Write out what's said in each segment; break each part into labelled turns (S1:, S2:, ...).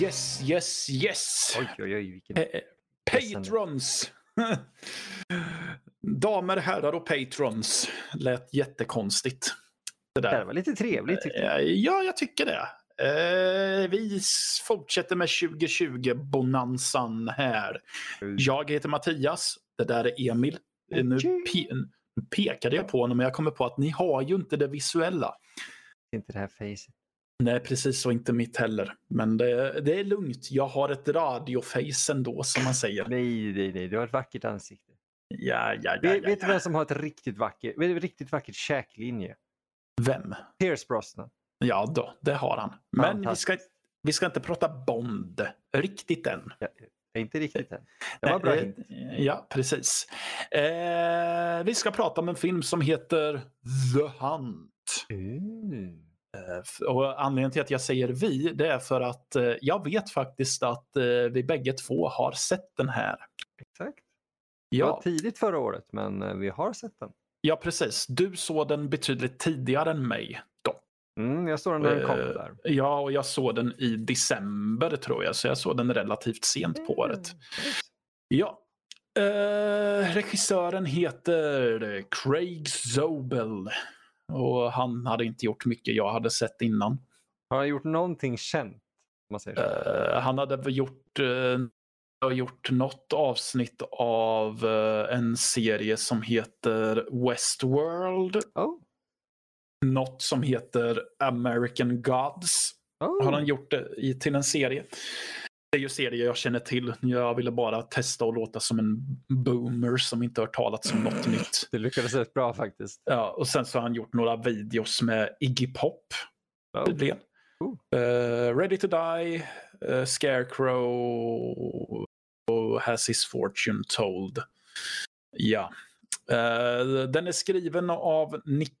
S1: Yes, yes, yes.
S2: Oj, oj, oj. Vilken...
S1: Eh, Patrons. Damer, herrar och patrons. Lät jättekonstigt. Det
S2: Det
S1: där.
S2: var lite trevligt tyckte jag.
S1: Eh, Ja, jag tycker det. Eh, vi fortsätter med 2020-bonanzan här. Jag heter Mattias. Det där är Emil. Eh, Nu, pe- nu pekade jag på honom, men jag kommer på att ni har ju inte det visuella.
S2: Inte det här facet.
S1: Nej, precis så inte mitt heller. Men det, det är lugnt. Jag har ett radioface ändå, som man säger.
S2: Nej, nej, nej. Du har ett vackert ansikte.
S1: Ja, ja, ja. Ja,
S2: vet du vem som har ett riktigt vackert, riktigt vackert käklinje?
S1: Vem?
S2: Pierce Brosnan.
S1: Ja, då, det har han. Men vi ska, vi ska inte prata Bond riktigt än.
S2: Ja, inte riktigt än. Det var bra
S1: eh, Ja, precis. Eh, vi ska prata om en film som heter The Hunt.
S2: Mm.
S1: Eh, Och anledningen till att jag säger vi, det är för att eh, jag vet faktiskt att eh, vi bägge två har sett den här.
S2: Exakt. Det var tidigt förra året, men vi har sett den.
S1: ja, precis. Du såg den betydligt tidigare än mig. Då.
S2: Mm, jag såg den när den kom där.
S1: Ja, och jag såg den i december tror jag, så jag såg den relativt sent på året.
S2: Mm.
S1: Ja. Eh, regissören heter Craig Zobel. Och han hade inte gjort mycket jag hade sett innan.
S2: Har han gjort någonting känt?
S1: Eh, han hade gjort, uh, gjort något avsnitt av eh, en serie som heter Westworld.
S2: Oh.
S1: Något som heter American Gods.
S2: Oh.
S1: Har han gjort det i, till en serie. Det är ju serier jag känner till. Jag ville bara testa och låta som en boomer som inte hört talat om något nytt.
S2: Det lyckades rätt bra faktiskt.
S1: Ja, och sen så har han gjort några videos med Iggy Pop.
S2: Oh.
S1: tydligen. Eh, Ready to Die, eh, Scarecrow och Has His Fortune Told. Ja. Eh, den är skriven av Nick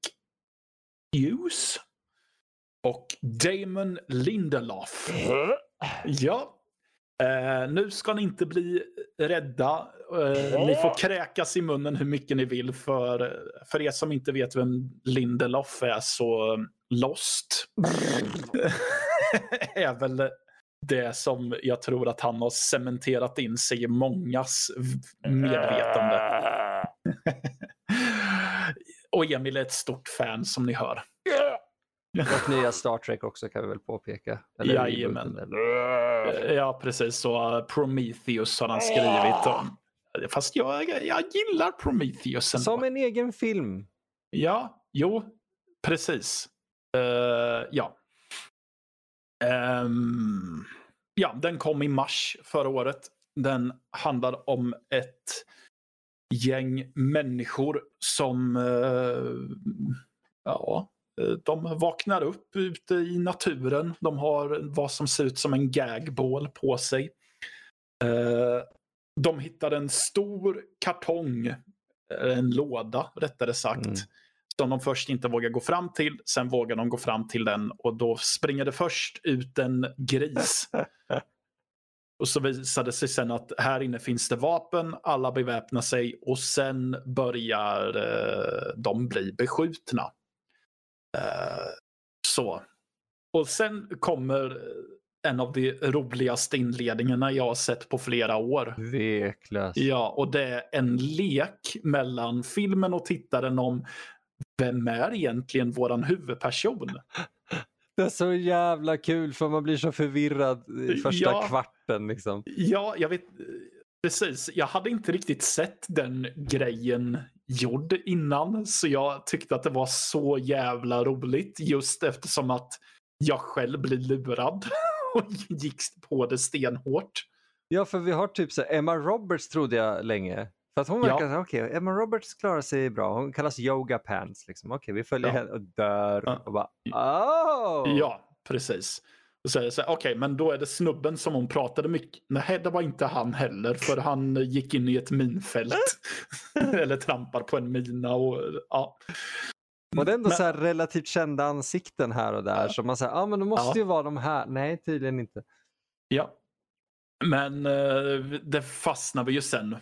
S1: Hughes och Damon Lindelof. Ja. Eh, nu ska ni inte bli rädda. Eh, ni får kräkas i munnen hur mycket ni vill. För, för er som inte vet vem Lindelof är så um, Lost är väl det som jag tror att han har cementerat in sig i mångas medvetande. Och Emil är ett stort fan som ni hör.
S2: Och nya Star Trek också kan vi väl påpeka. Eller
S1: Jajamän.
S2: eller-
S1: Ja, precis. Så uh, Prometheus har han skrivit om. Fast jag, jag gillar Prometheus ändå.
S2: Som en egen film.
S1: Ja, jo, precis. Eh, ja. Ehm, ja, den kom i mars förra året. Den handlar om ett gäng människor som eh, ja, eh, de vaknar upp ute i naturen. De har vad som ser ut som en gagball på sig. Eh, de hittar en stor kartong, eh, en låda rättare sagt,
S2: Mm.
S1: som de först inte vågar gå fram till. Sen vågar de gå fram till den och då springer det först ut en gris. och så visade det sig sen att här inne finns det vapen, alla beväpnar sig och sen börjar eh, de bli beskjutna. Eh, så. Och sen kommer en av de roligaste inledningarna jag har sett på flera år.
S2: Tveklöst.
S1: Ja, och det är en lek mellan filmen och tittaren om vem är egentligen våran huvudperson?
S2: Det är så jävla kul för man blir så förvirrad i första
S1: Ja.
S2: kvarten. Liksom.
S1: Ja, jag vet precis. Jag hade inte riktigt sett den grejen gjord innan, så jag tyckte att det var så jävla roligt just eftersom att jag själv blir lurad och gick på det stenhårt.
S2: Ja, för vi har typ så Emma Roberts trodde jag länge. För att hon
S1: Ja.
S2: verkar, okej, Emma Roberts klarar sig bra. Hon kallas Yoga Pants. Liksom. Okej, vi följer
S1: Ja.
S2: henne och dör.
S1: Ja.
S2: Och bara, oh!
S1: Ja, precis. Och så är det så här, Okej, men då är det snubben som hon pratade mycket. Nej, det var inte han heller, för han gick in i ett minfält. Eller trampar på en mina och ja.
S2: Och det är ändå
S1: Men-
S2: så här relativt kända ansikten här och där.
S1: Ja.
S2: Så man säger, ja ah, men det måste
S1: Ja.
S2: ju vara de här. Nej, tydligen inte.
S1: Ja. Men eh, det fastnar vi ju sen.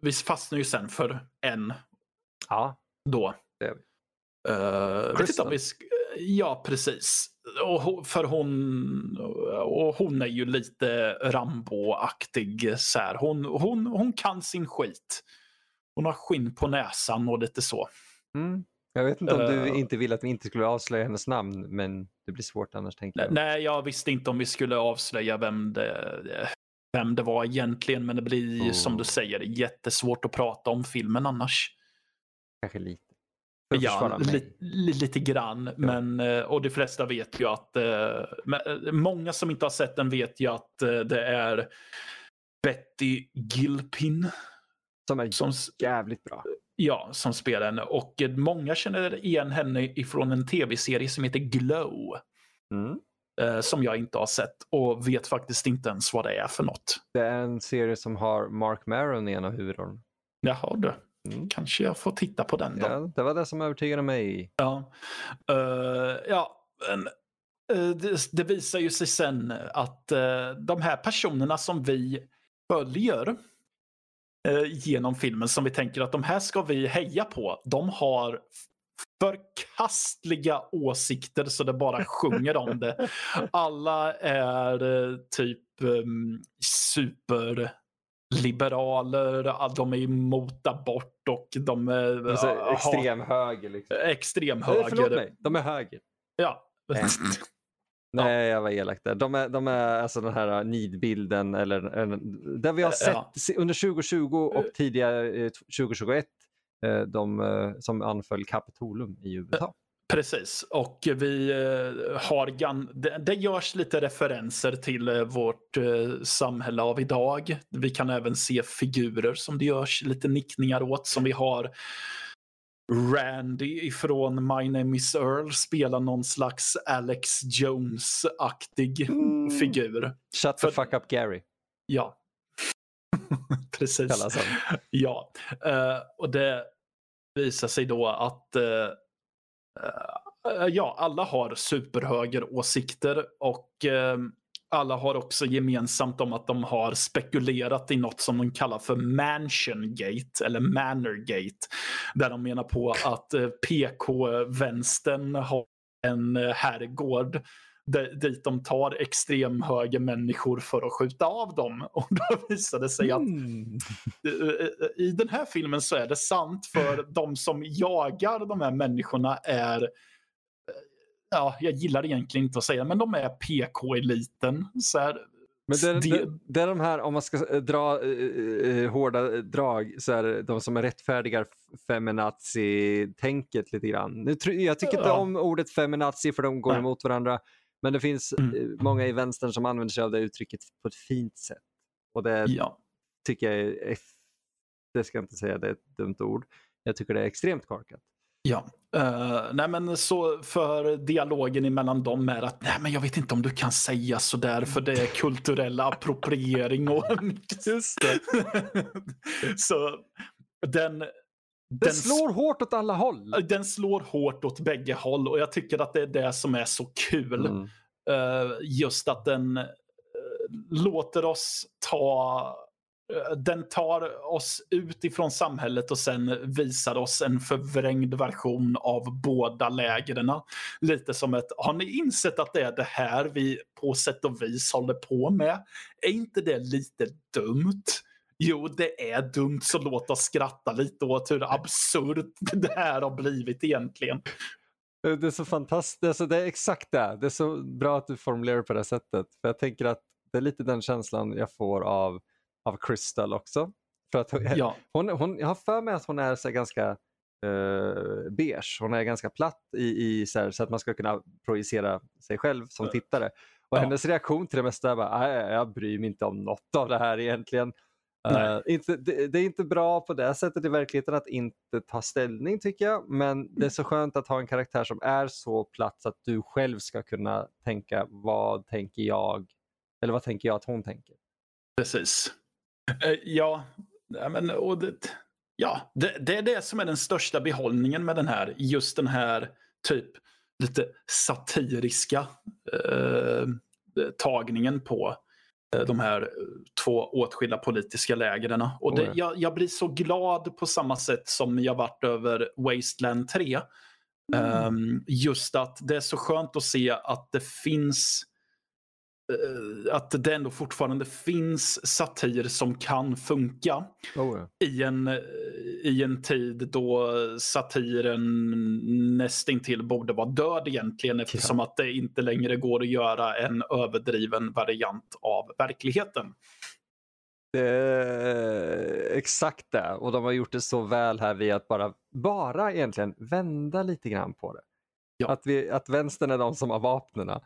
S1: Vi fastnar ju sen för en
S2: Ja,
S1: då.
S2: Det gör vi.
S1: Uh, vet inte om
S2: Crystal.
S1: vi sk- Ja, precis. Och, för hon, och hon är ju lite Rambo-aktig. Så här. Hon, hon, hon kan sin skit. Hon har skinn på näsan och lite så.
S2: Mm. Jag vet inte om du
S1: Eh.
S2: inte vill att vi inte skulle avslöja hennes namn, men det blir svårt annars tänker jag.
S1: Nej, jag visste inte om vi skulle avslöja vem det, vem det var egentligen. Men det blir
S2: Oh.
S1: som du säger jättesvårt att prata om filmen annars.
S2: Kanske lite. För
S1: Ja, li, li, lite grann. Men, eh, och de flesta vet ju att... eh, eh, Många som inte har sett den vet ju att det är Betty Gilpin
S2: Som är
S1: som,
S2: jävligt bra.
S1: ja, som spelar henne. Och många känner igen henne ifrån en tv-serie som heter Glow.
S2: Mm.
S1: Som jag inte har sett och vet faktiskt inte ens vad det är för något.
S2: Det är en serie som har Mark Maron i en av huvudrollerna.
S1: Jaha du,
S2: Mm.
S1: kanske jag får titta på den då.
S2: Ja, det var det som övertygade mig.
S1: Ja, Eh, ja men, eh, det, det visar ju sig sen att eh, de här personerna som vi följer genom filmen som vi tänker att de här ska vi heja på. De har förkastliga åsikter så det bara sjunger om det. Alla är typ um, superliberaler, de är emot abort och de är
S2: De är så
S1: ja,
S2: extrem höger liksom.
S1: extrem
S2: Eh, Förlåt mig, de är höger.
S1: Ja.
S2: Nej. Nej, jag var elak där. De är, de är alltså den här nidbilden, eller, där vi har sett
S1: Ja.
S2: under 2020 och tidigare eh, 2021, eh, de eh, som anföll Kapitolum i USA.
S1: Precis, och vi eh, har gan- det, görs lite referenser till eh, vårt eh, samhälle av idag. Vi kan även se figurer som det görs lite nickningar åt som vi har Randy ifrån My Name Is Earl spelar någon slags Alex Jones-aktig
S2: Mm.
S1: figur.
S2: Shut the
S1: För-
S2: fuck up Gary,
S1: Ja. Precis. Ja, eh, och det visar sig då att eh, Eh, eh, ja, alla har superhögeråsikter och eh, alla har också gemensamt om att de har spekulerat i något som de kallar för mansion gate eller Manorgate. Där de menar på att PK-vänstern har en herrgård dit de tar extremhöger människor för att skjuta av dem. Och då visar det sig att
S2: Mm.
S1: eh, i den här filmen så är det sant för de som jagar de här människorna är eh, Ja, jag gillar egentligen inte att säga men de är PK-eliten. Så här,
S2: Men det,
S1: det-
S2: det, är de här, om man ska eh, dra eh, eh, hårda drag, så är de som rättfärdigar feminazi-tänket lite grann. Nu, jag tycker inte
S1: Ja.
S2: om ordet feminazi för de går
S1: Nej.
S2: emot varandra. Men det finns
S1: Mm.
S2: eh, många i vänstern som använder sig av det uttrycket på ett fint sätt. Och det
S1: ja.
S2: tycker jag är, det ska jag inte säga, det är ett dumt ord. Jag tycker det är extremt korkat.
S1: Ja, Eh, nej men så för dialogen emellan dem är att nej men jag vet inte om du kan säga så där för det är kulturell appropriering och
S2: Just
S1: så den, den
S2: slår hårt åt alla håll.
S1: den slår hårt åt bägge håll och jag tycker att det är det som är så kul.
S2: Mm.
S1: Eh, just att den eh, låter oss ta eh, den tar oss ut ifrån samhället och sen visar oss en förvrängd version av båda lägren. Lite som ett, har ni insett att det är det här vi på sätt och vis håller på med? Är inte det lite dumt? Jo, det är dumt, så låt oss skratta lite åt hur absurt det här har blivit egentligen.
S2: Det är så fantastiskt, alltså det är exakt det. Det är så bra att du formulerar det på det sättet. För jag tänker att det är lite den känslan jag får av, av Crystal också. För att hon,
S1: Ja,
S2: hon, hon, jag har för mig att hon är så ganska uh, beige. Hon är ganska platt i, i så, här, så att man ska kunna projicera sig själv som tittare. Och
S1: Ja.
S2: hennes reaktion till det mesta är bara, "Nej, jag bryr mig inte om något av det här egentligen. Eh, inte, det, det är inte bra på det sättet i verkligheten att inte ta ställning tycker jag. Men det är så skönt att ha en karaktär som är så platt så att du själv ska kunna tänka vad tänker jag? Eller vad tänker jag att hon tänker?
S1: Precis. Eh, ja, men, och det, ja det, det är det som är den största behållningen med den här. Just den här typ lite satiriska eh, tagningen på de här eh, två åtskilda politiska lägren. Och det,
S2: ja.
S1: jag, jag blir så glad på samma sätt som jag varit över Wasteland 3. Um, just att det är så skönt att se att det finns uh, att det ändå fortfarande finns satir som kan funka
S2: Oh, ja.
S1: i, en, i en tid då satiren nästintill borde vara död egentligen eftersom att det inte längre går att göra en överdriven variant av verkligheten.
S2: Är exakt det. Och de har gjort det så väl här vid att bara, bara egentligen vända lite grann på det.
S1: Ja.
S2: Att, vi, att vänstern är de som har vapnena.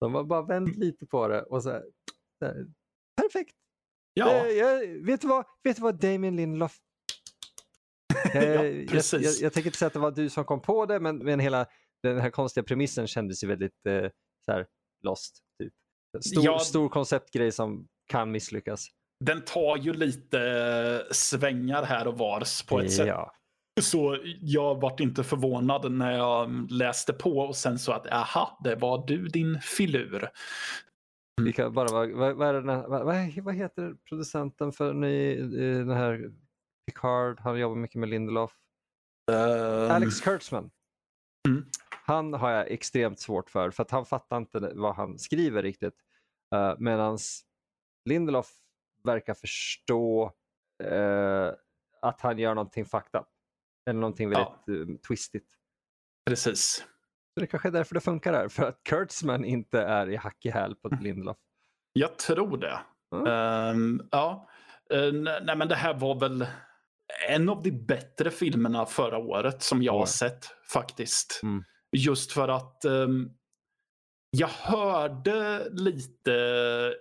S2: De har bara vänt lite på det och så, här, så här, perfekt.
S1: Ja,
S2: Eh, jag, vet, du vad, vet du vad Damien Lindelof Eh, jag,
S1: precis.
S2: jag, jag tänker inte säga att det var du som kom på det, men, men hela den här konstiga premissen kändes ju väldigt eh, så här, lost. Typ. Stor,
S1: Ja.
S2: stor konceptgrej som kan misslyckas.
S1: den tar ju lite svängar här och vars på ett sätt.
S2: Ja.
S1: Så jag vart inte förvånad när jag läste på och sen så att aha, det var du din filur.
S2: Vi kan bara, vad, vad, vad, vad heter producenten för ny, eh, den här Picard, han jobbar mycket med Lindelof.
S1: Ehm,
S2: Alex Kurtzman.
S1: Mm.
S2: Han har jag extremt svårt för, för att han fattar inte vad han skriver riktigt. Uh, Medan Lindelof verkar förstå eh, att han gör någonting fucked up. Eller någonting väldigt eh, twistigt.
S1: Precis.
S2: Så det kanske är därför det funkar här, för att Kurtzman inte är i hack i häl på Lindelof.
S1: Jag tror det.
S2: Mm.
S1: Ehm, ja. Eh, nej men det här var väl en av de bättre filmerna förra året som jag
S2: Ja.
S1: har sett faktiskt.
S2: Mm.
S1: Just för att ehm, jag hörde lite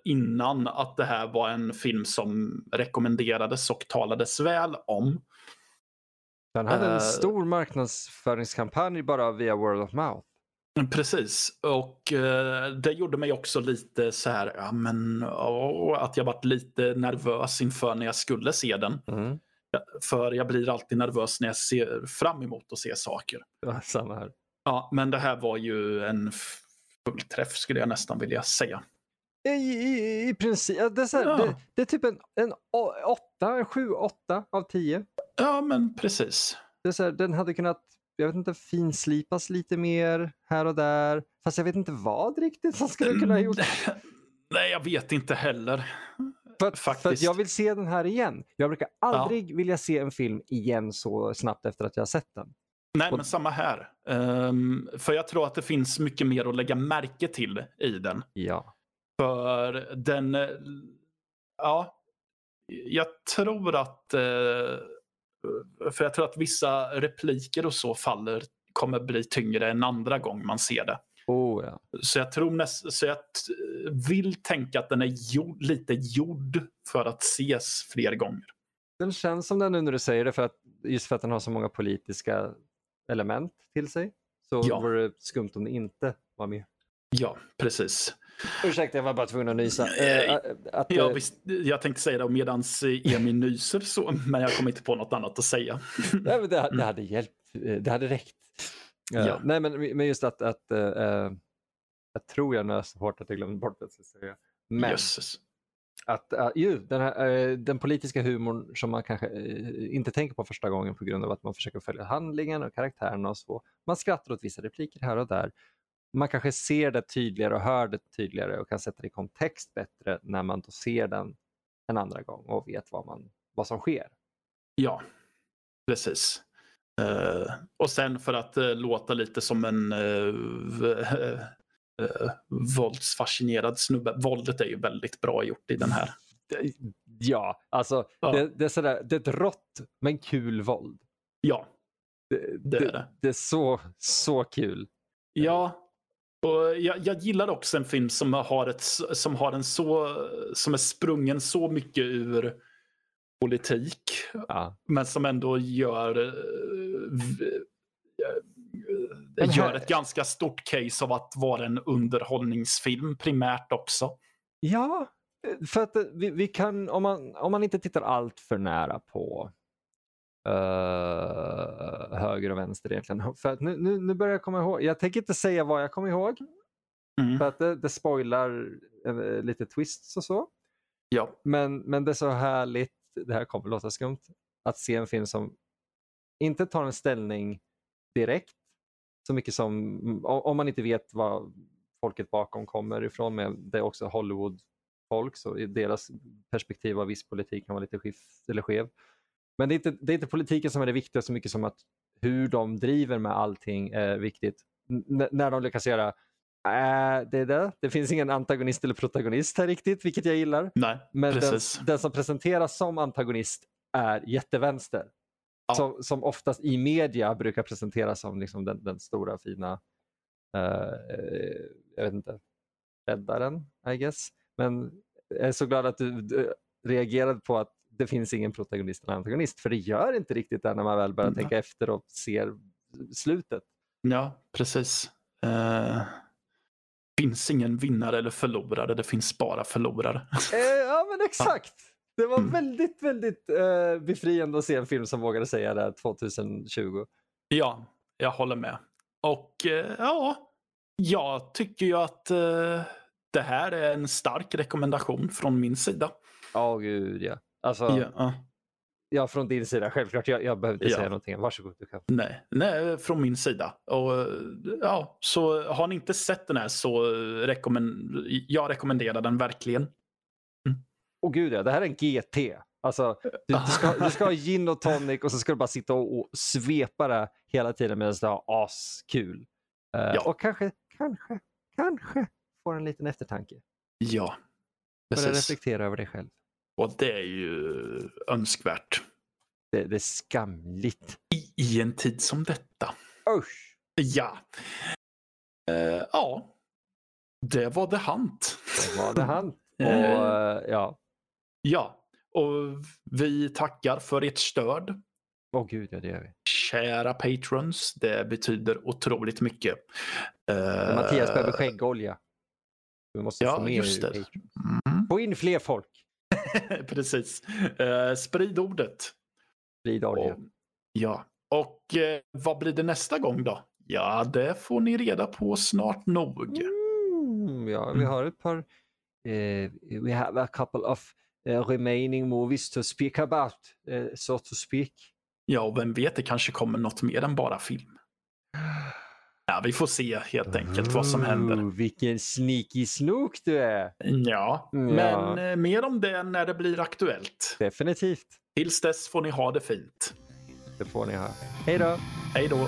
S1: innan att det här var en film som rekommenderades och talades väl om.
S2: Han hade en
S1: Eh.
S2: stor marknadsföringskampanj bara via word of mouth.
S1: Precis, och eh, det gjorde mig också lite så här, ja men, åh, att jag varit lite nervös inför när jag skulle se den.
S2: Mm.
S1: För jag blir alltid nervös när jag ser fram emot att se saker.
S2: Ja, samma här.
S1: Ja, men det här var ju en fullträff skulle jag nästan vilja säga.
S2: I, i, i princip, det, är här,
S1: Ja.
S2: det, det är typ en, en å- åtta, en sju, åtta av tio.
S1: Ja, men precis.
S2: Det är så här, den hade kunnat, jag vet inte, finslipas lite mer här och där. Fast jag vet inte vad riktigt som skulle kunna ha gjort.
S1: Nej, jag vet inte heller.
S2: För att, för
S1: faktiskt.
S2: jag vill se den här igen. Jag brukar aldrig vilja se en film igen så snabbt efter att jag har sett den.
S1: Nej, men samma här. Ehm, för jag tror att det finns mycket mer att lägga märke till i den.
S2: Ja.
S1: För den... eh, Ja, jag tror att... eh, För jag tror att vissa repliker och så faller kommer bli tyngre än andra gång man ser det.
S2: Oh, ja.
S1: Så jag tror näst, så jag vill tänka att den är gjord, lite gjord för att ses fler gånger.
S2: Den känns som den nu när du säger det, för att, just för att den har så många politiska element till sig. Så
S1: Ja.
S2: vore det skumt om det inte var med.
S1: Ja, precis.
S2: Ursäkta, jag var bara tvungen att nysa.
S1: Eh,
S2: att,
S1: Ja,
S2: eh,
S1: visst, jag tänkte säga det medan Emil nyser så, men jag kom inte på något annat att säga.
S2: nej, men det, det hade hjälpt. Det hade räckt.
S1: Ja.
S2: Nej, men, men just att, att eh, jag tror jag nös så hårt att jag glömde bort säga. Men
S1: Jösses.
S2: att uh, ju, den, här, eh, den politiska humorn som man kanske eh, inte tänker på första gången på grund av att man försöker följa handlingen och karaktärerna och så. Man skrattar åt vissa repliker här och där. Man kanske ser det tydligare och hör det tydligare och kan sätta det i kontext bättre när man då ser den en andra gång och vet vad, man, vad som sker.
S1: Ja, precis. Eh, och sen för att eh, låta lite som en uh, våldsfascinerad snubbe. Våldet är ju väldigt bra gjort i den här.
S2: Ja, alltså
S1: Ja.
S2: Det, det, är sådär, det är ett rått men kul våld.
S1: Ja,
S2: Det,
S1: det är det.
S2: det är så, så kul.
S1: Ja, och jag, jag gillar också en film som har, ett, som har en så, som är sprungen så mycket ur politik.
S2: Ja.
S1: Men som ändå gör, eh, eh,
S2: här-
S1: gör ett ganska stort case av att vara en underhållningsfilm primärt också.
S2: Ja, för att eh, vi, vi kan, om man, om man inte tittar allt för nära på eh, höger och vänster egentligen. För att nu, nu, nu börjar jag komma ihåg, jag tänker inte säga vad jag kommer ihåg,
S1: Mm.
S2: för att det, det spoilar eh, lite twists och så.
S1: Ja,
S2: Men, men det är så härligt, det här kommer låta skumt, att se en film som inte tar en ställning direkt, så mycket som, mm, om man inte vet vad folket bakom kommer ifrån, men det är också Hollywood-folk, så i deras perspektiv av viss politik kan vara lite skift, eller skev. Men det är, inte, det är inte politiken som är det viktiga så mycket som att hur de driver med allting är viktigt. N när de lyckas göra Äh, det är det. Det finns ingen antagonist eller protagonist här riktigt, vilket jag gillar.
S1: Nej,
S2: Men den, den som presenteras som antagonist är jättevänster.
S1: Ja.
S2: Som, som oftast i media brukar presenteras som liksom den, den stora fina, eh, jag vet inte, räddaren, I guess. Men jag är så glad att du, du reagerade på att det finns ingen protagonist eller antagonist, för det gör inte riktigt det när man väl börjar
S1: Nej.
S2: tänka efter och ser slutet.
S1: Ja, precis. Uh, finns ingen vinnare eller förlorare, det finns bara förlorare.
S2: Eh, ja men exakt. Det var
S1: Mm.
S2: väldigt, väldigt eh, befriande att se en film som vågade säga det här 2020.
S1: Ja, jag håller med. Och eh, ja, jag tycker ju att eh, det här är en stark rekommendation från min sida.
S2: Ja, gud ja. Alltså, ja.
S1: Ja,
S2: från din sida, självklart. Jag, jag behöver inte
S1: Ja.
S2: säga någonting. Varsågod, du kan.
S1: Nej, nej, från min sida. Och, ja, så har ni inte sett den här så rekommend jag rekommenderar den verkligen.
S2: Och gud ja, det här är en GT. Alltså, du, du, ska, du ska ha gin och tonic och så ska du bara sitta och, och svepa det hela tiden medan du har askul. Eh,
S1: Ja.
S2: Och kanske, kanske, kanske får en liten eftertanke.
S1: Ja,
S2: Börja
S1: precis.
S2: reflektera över dig själv.
S1: Och det är ju önskvärt
S2: Det, det är skamligt.
S1: i, i en tid som detta.
S2: Usch!
S1: Ja. Eh, ja. Det var det Hunt.
S2: Det var det han. Och,
S1: eh,
S2: ja,
S1: ja. Och vi tackar för ert stöd.
S2: åh gud ja, det gör vi.
S1: Kära patrons. Det betyder otroligt mycket.
S2: Men Mattias behöver skäggolja. Vi måste
S1: ja,
S2: få med
S1: just det. Mm,
S2: Få in fler folk.
S1: precis. Eh, sprid ordet.
S2: Sprid olja.
S1: Och, ja. Och eh, vad blir det nästa gång då? Ja, det får ni reda på snart nog.
S2: Mm, ja, vi
S1: Mm.
S2: har ett par... eh, we have a couple of eh, remaining movies to speak about, eh, so to speak.
S1: Ja, och vem vet, det kanske kommer något mer än bara film. Ja, vi får se helt enkelt vad som händer.
S2: Vilken sneaky snook du är!
S1: Ja,
S2: Ja.
S1: men eh, mer om det när det blir aktuellt.
S2: Definitivt.
S1: Tills dess får ni ha det fint.
S2: Det får ni ha. Hej då!
S1: Hej då!